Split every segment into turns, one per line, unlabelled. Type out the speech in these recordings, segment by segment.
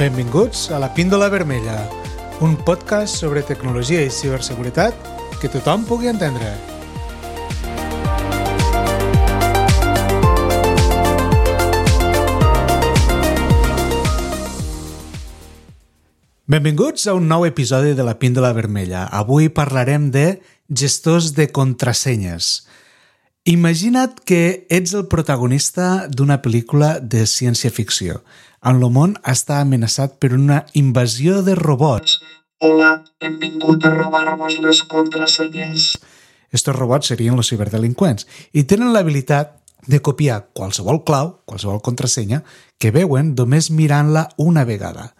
Benvinguts a la Píndola Vermella, un podcast sobre tecnologia i ciberseguretat que tothom pugui entendre. Benvinguts a un nou episodi de la Píndola Vermella. Avui parlarem de gestors de contrasenyes. Imagina't que ets el protagonista d'una pel·lícula de ciència-ficció on el món està amenaçat per una invasió de robots.
Hola, hem vingut a robar-vos les contrasenyes.
Estos robots serien els ciberdelinqüents i tenen l'habilitat de copiar qualsevol clau, qualsevol contrasenya, que veuen només mirant-la una vegada.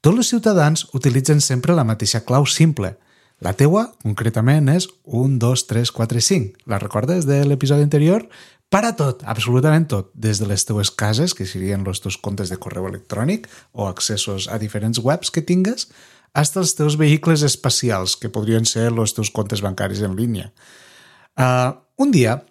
Tots els ciutadans utilitzen sempre la mateixa clau simple – la teua, concretament, és 1, 2, 3, 4 i 5. La recordes de l'episodi anterior? Para tot, absolutament tot, des de les teues cases, que serien els teus comptes de correu electrònic o accessos a diferents webs que tingues, fins als teus vehicles espacials, que podrien ser els teus comptes bancaris en línia. Uh, un dia,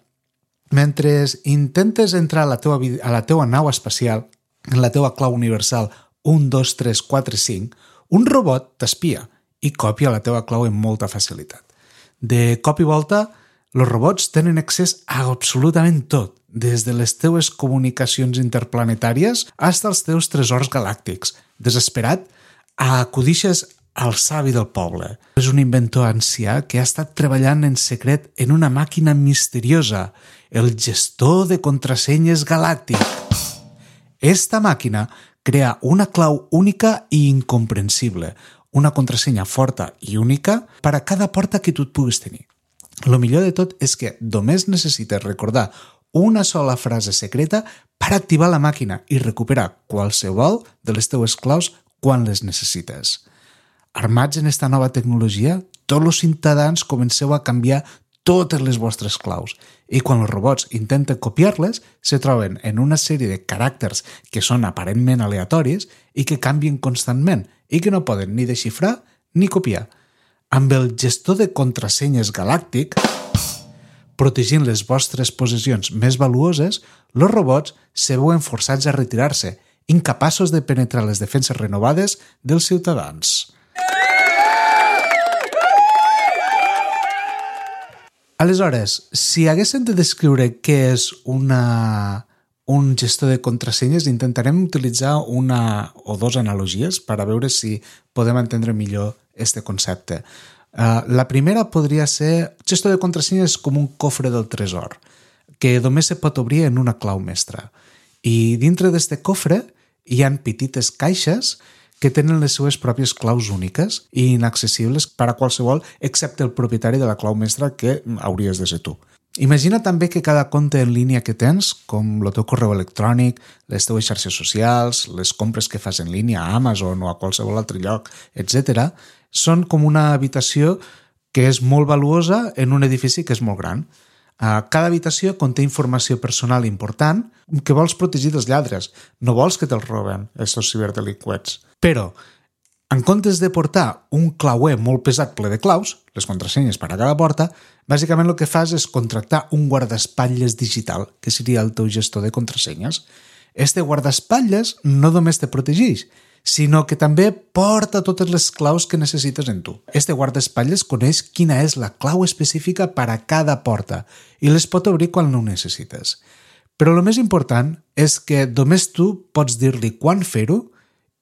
mentre intentes entrar a la, teua, a la teua nau espacial, en la teua clau universal 1, 2, 3, 4, 5, un robot t'espia i copia la teva clau amb molta facilitat. De cop i volta, els robots tenen accés a absolutament tot, des de les teues comunicacions interplanetàries fins als teus tresors galàctics. Desesperat, acudixes al savi del poble. És un inventor ancià que ha estat treballant en secret en una màquina misteriosa, el gestor de contrasenyes galàctic. Esta màquina crea una clau única i incomprensible, una contrasenya forta i única per a cada porta que tu et puguis tenir. Lo millor de tot és que només necessites recordar una sola frase secreta per activar la màquina i recuperar qualsevol de les teues claus quan les necessites. Armats en esta nova tecnologia, tots els ciutadans comenceu a canviar totes les vostres claus i quan els robots intenten copiar-les se troben en una sèrie de caràcters que són aparentment aleatoris i que canvien constantment i que no poden ni desxifrar ni copiar. Amb el gestor de contrasenyes galàctic, protegint les vostres possessions més valuoses, els robots se veuen forçats a retirar-se, incapaços de penetrar les defenses renovades dels ciutadans. Aleshores, si haguéssim de descriure què és una, un gestor de contrasenyes, intentarem utilitzar una o dos analogies per a veure si podem entendre millor este concepte. Uh, la primera podria ser gestor de contrasenyes com un cofre del tresor, que només se pot obrir en una clau mestra. I dintre d'este cofre hi han petites caixes que tenen les seues pròpies claus úniques i inaccessibles per a qualsevol excepte el propietari de la clau mestra que hauries de ser tu. Imagina també que cada compte en línia que tens, com el teu correu electrònic, les teues xarxes socials, les compres que fas en línia a Amazon o a qualsevol altre lloc, etc., són com una habitació que és molt valuosa en un edifici que és molt gran. Cada habitació conté informació personal important que vols protegir dels lladres. No vols que te'ls roben, aquests ciberdelinqüents. Però, en comptes de portar un clauer molt pesat ple de claus, les contrasenyes per a cada porta, bàsicament el que fas és contractar un guardaespatlles digital, que seria el teu gestor de contrasenyes. Este guardaespatlles no només te protegeix, sinó que també porta totes les claus que necessites en tu. Este guardaespatlles coneix quina és la clau específica per a cada porta i les pot obrir quan no ho necessites. Però el més important és que només tu pots dir-li quan fer-ho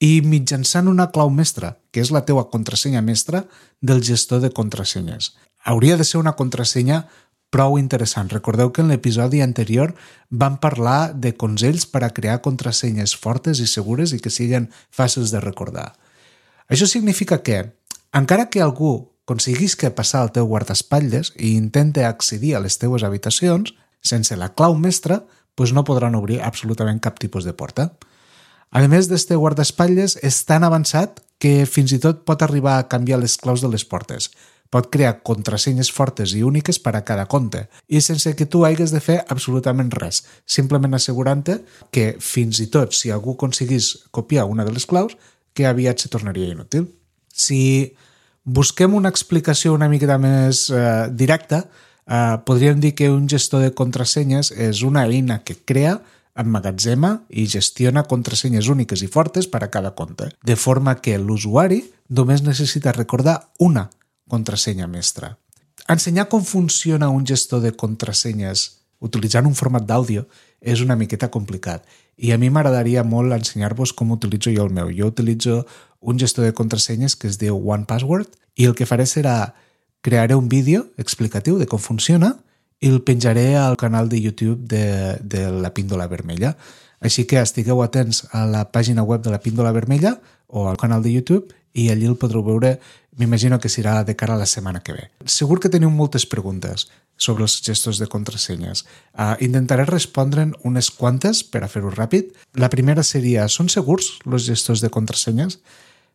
i mitjançant una clau mestra, que és la teua contrasenya mestra del gestor de contrasenyes. Hauria de ser una contrasenya prou interessant. Recordeu que en l'episodi anterior vam parlar de consells per a crear contrasenyes fortes i segures i que siguin fàcils de recordar. Això significa que, encara que algú que passar el teu guardaespatlles i intente accedir a les teues habitacions, sense la clau mestra, doncs no podran obrir absolutament cap tipus de porta. A més d'este guardaespatlles, és tan avançat que fins i tot pot arribar a canviar les claus de les portes, pot crear contrasenyes fortes i úniques per a cada compte. I sense que tu hagués de fer absolutament res, simplement assegurant-te que fins i tot si algú aconseguís copiar una de les claus, que aviat se tornaria inútil. Si busquem una explicació una mica més eh, directa, eh, podríem dir que un gestor de contrasenyes és una eina que crea emmagatzema i gestiona contrasenyes úniques i fortes per a cada compte, de forma que l'usuari només necessita recordar una contrasenya mestra. Ensenyar com funciona un gestor de contrasenyes utilitzant un format d'àudio és una miqueta complicat i a mi m'agradaria molt ensenyar-vos com utilitzo jo el meu. Jo utilitzo un gestor de contrasenyes que es diu OnePassword i el que faré serà crearé un vídeo explicatiu de com funciona i el penjaré al canal de YouTube de, de la Píndola Vermella. Així que estigueu atents a la pàgina web de la Píndola Vermella o al canal de YouTube i allí el podreu veure, m'imagino que serà de cara a la setmana que ve. Segur que teniu moltes preguntes sobre els gestors de contrasenyes. Uh, intentaré respondre'n unes quantes per a fer-ho ràpid. La primera seria, són segurs els gestors de contrasenyes?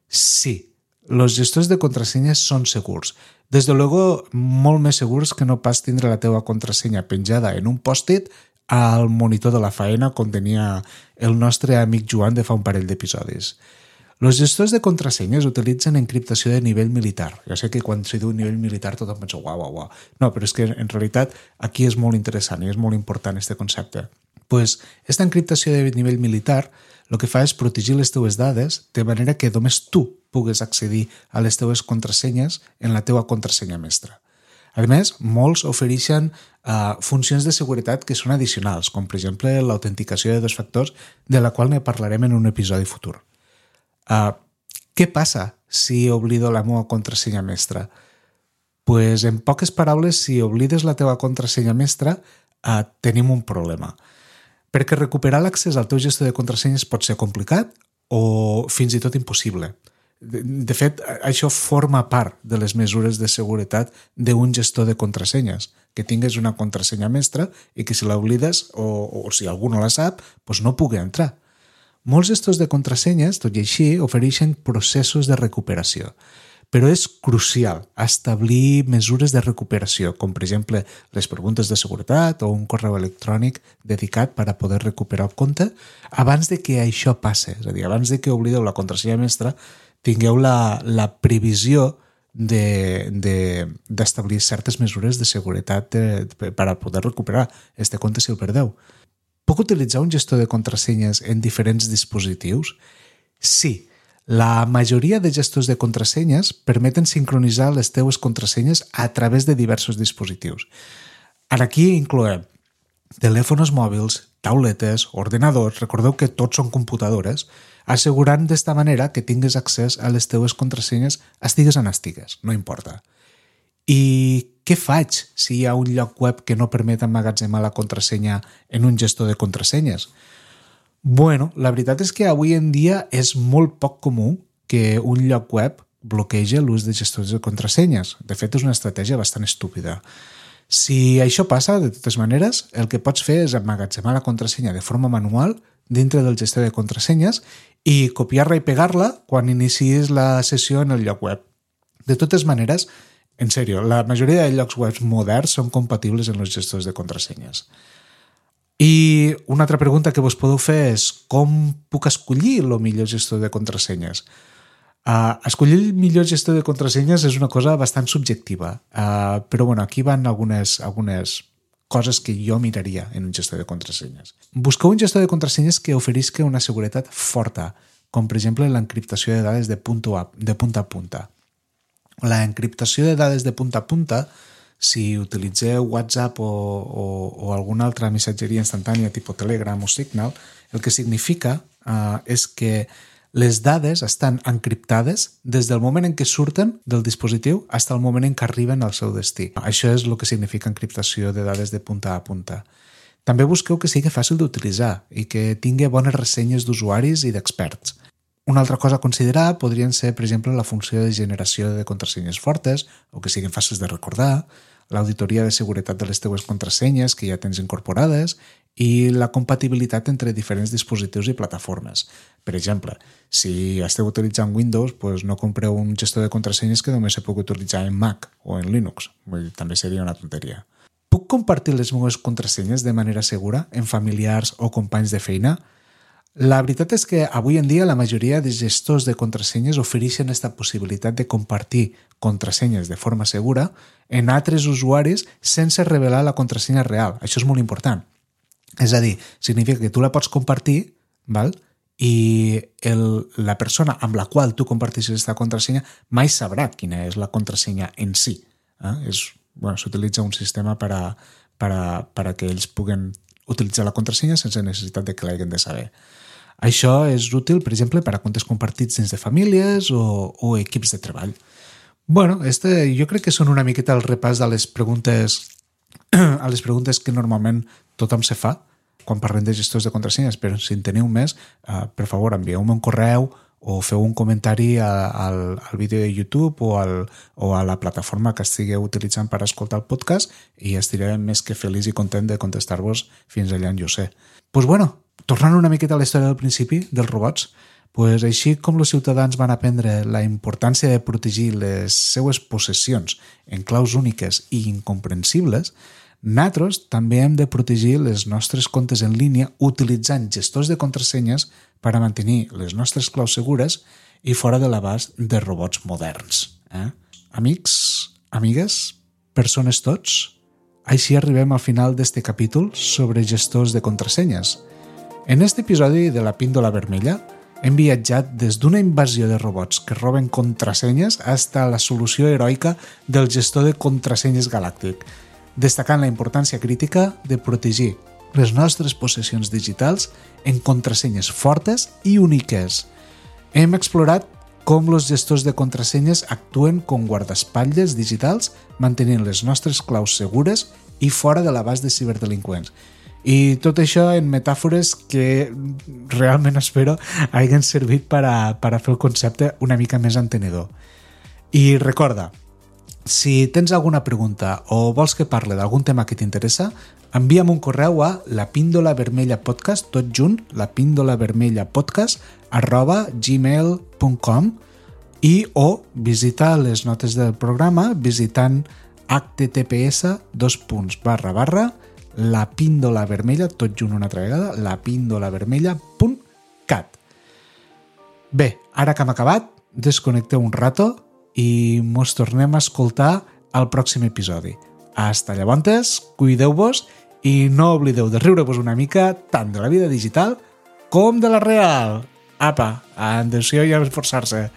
Sí, els gestors de contrasenyes són segurs. Des de luego, molt més segurs que no pas tindre la teva contrasenya penjada en un pòstit al monitor de la faena com tenia el nostre amic Joan de fa un parell d'episodis. Els gestors de contrasenyes utilitzen encriptació de nivell militar. Ja sé que quan s'hi diu nivell militar tothom pensa uau, uau, uau. No, però és que en realitat aquí és molt interessant i és molt important aquest concepte. pues, esta encriptació de nivell militar el que fa és protegir les teues dades de manera que només tu pugues accedir a les teues contrasenyes en la teua contrasenya mestra. A més, molts ofereixen uh, funcions de seguretat que són addicionals, com per exemple l'autenticació de dos factors, de la qual ne parlarem en un episodi futur. Uh, què passa si oblido la meva contrasenya mestra? pues, en poques paraules, si oblides la teva contrasenya mestra, uh, tenim un problema perquè recuperar l'accés al teu gestor de contrasenyes pot ser complicat o fins i tot impossible. De, de fet, això forma part de les mesures de seguretat d'un gestor de contrasenyes, que tingues una contrasenya mestra i que si l'oblides o, o si algú no la sap, doncs no pugui entrar. Molts gestors de contrasenyes, tot i així, ofereixen processos de recuperació però és crucial establir mesures de recuperació, com per exemple les preguntes de seguretat o un correu electrònic dedicat per a poder recuperar el compte abans de que això passe, és a dir, abans de que oblideu la contrasenya mestra, tingueu la, la previsió d'establir de, de, certes mesures de seguretat de, de, per a poder recuperar este compte si el perdeu. Puc utilitzar un gestor de contrasenyes en diferents dispositius? Sí, la majoria de gestors de contrasenyes permeten sincronitzar les teues contrasenyes a través de diversos dispositius. Aquí incloem telèfons mòbils, tauletes, ordenadors, recordeu que tots són computadores, assegurant d'esta manera que tingues accés a les teues contrasenyes estigues on estigues, no importa. I què faig si hi ha un lloc web que no permet emmagatzemar la contrasenya en un gestor de contrasenyes? Bueno, la veritat és que avui en dia és molt poc comú que un lloc web bloqueja l'ús de gestors de contrasenyes. De fet, és una estratègia bastant estúpida. Si això passa, de totes maneres, el que pots fer és emmagatzemar la contrasenya de forma manual dintre del gestor de contrasenyes i copiar-la i pegar-la quan inicis la sessió en el lloc web. De totes maneres, en sèrio, la majoria de llocs web moderns són compatibles en els gestors de contrasenyes. I una altra pregunta que vos podeu fer és com puc escollir el millor gestor de contrasenyes? Uh, escollir el millor gestor de contrasenyes és una cosa bastant subjectiva, uh, però bueno, aquí van algunes, algunes coses que jo miraria en un gestor de contrasenyes. Busqueu un gestor de contrasenyes que oferisca una seguretat forta, com per exemple l'encriptació de dades de, punto a, de punta a punta. La encriptació de dades de punta a punta si utilitzeu WhatsApp o, o, o alguna altra missatgeria instantània tipus Telegram o Signal, el que significa uh, és que les dades estan encriptades des del moment en què surten del dispositiu fins al moment en què arriben al seu destí. Això és el que significa encriptació de dades de punta a punta. També busqueu que sigui fàcil d'utilitzar i que tingui bones ressenyes d'usuaris i d'experts. Una altra cosa a considerar podrien ser, per exemple, la funció de generació de contrasenyes fortes o que siguin fàcils de recordar, l'auditoria de seguretat de les teues contrasenyes que ja tens incorporades i la compatibilitat entre diferents dispositius i plataformes. Per exemple, si esteu utilitzant Windows, doncs no compreu un gestor de contrasenyes que només se pugui utilitzar en Mac o en Linux. Vull dir, també seria una tonteria. Puc compartir les meves contrasenyes de manera segura en familiars o companys de feina? La veritat és que avui en dia la majoria de gestors de contrasenyes ofereixen aquesta possibilitat de compartir contrasenyes de forma segura en altres usuaris sense revelar la contrasenya real. Això és molt important. És a dir, significa que tu la pots compartir, val? i el, la persona amb la qual tu comparteixes aquesta contrasenya mai sabrà quina és la contrasenya en si. Eh? És, bueno, S'utilitza un sistema per a, per, a, per a que ells puguen utilitzar la contrasenya sense necessitat de que l'hagin de saber. Això és útil, per exemple, per a comptes compartits dins de famílies o, o equips de treball. bueno, este, jo crec que són una miqueta el repàs de les preguntes a les preguntes que normalment tothom se fa quan parlem de gestors de contrasenyes, però si en teniu més, eh, per favor, envieu-me un correu o feu un comentari a, al, al vídeo de YouTube o, al, o a la plataforma que estigueu utilitzant per escoltar el podcast i estiré més que feliç i content de contestar-vos fins allà en jo sé. Doncs pues bueno, tornant una miqueta a la història del principi dels robots, pues així com els ciutadans van aprendre la importància de protegir les seues possessions en claus úniques i incomprensibles, nosaltres també hem de protegir les nostres comptes en línia utilitzant gestors de contrasenyes per a mantenir les nostres claus segures i fora de l'abast de robots moderns. Eh? Amics, amigues, persones tots, així arribem al final d'este capítol sobre gestors de contrasenyes. En este episodi de la píndola vermella hem viatjat des d'una invasió de robots que roben contrasenyes hasta la solució heroica del gestor de contrasenyes galàctic, destacant la importància crítica de protegir les nostres possessions digitals en contrasenyes fortes i úniques. Hem explorat com els gestors de contrasenyes actuen com guardaespatlles digitals mantenint les nostres claus segures i fora de l'abast de ciberdelinqüents. I tot això en metàfores que realment espero hagin servit per a, per a fer el concepte una mica més entenedor. I recorda, si tens alguna pregunta o vols que parle d'algun tema que t'interessa, envia'm un correu a la píndola vermella podcast, tot junt, la píndola vermella podcast, arroba gmail.com i o visita les notes del programa visitant https dos punts barra barra la píndola vermella, tot junt una altra vegada, la píndola vermella.cat. Bé, ara que hem acabat, desconnecteu un rato i mos tornem a escoltar al pròxim episodi. Hasta llavors, cuideu-vos i no oblideu de riure-vos una mica tant de la vida digital com de la real. Apa, adeu-siau i a esforçar-se.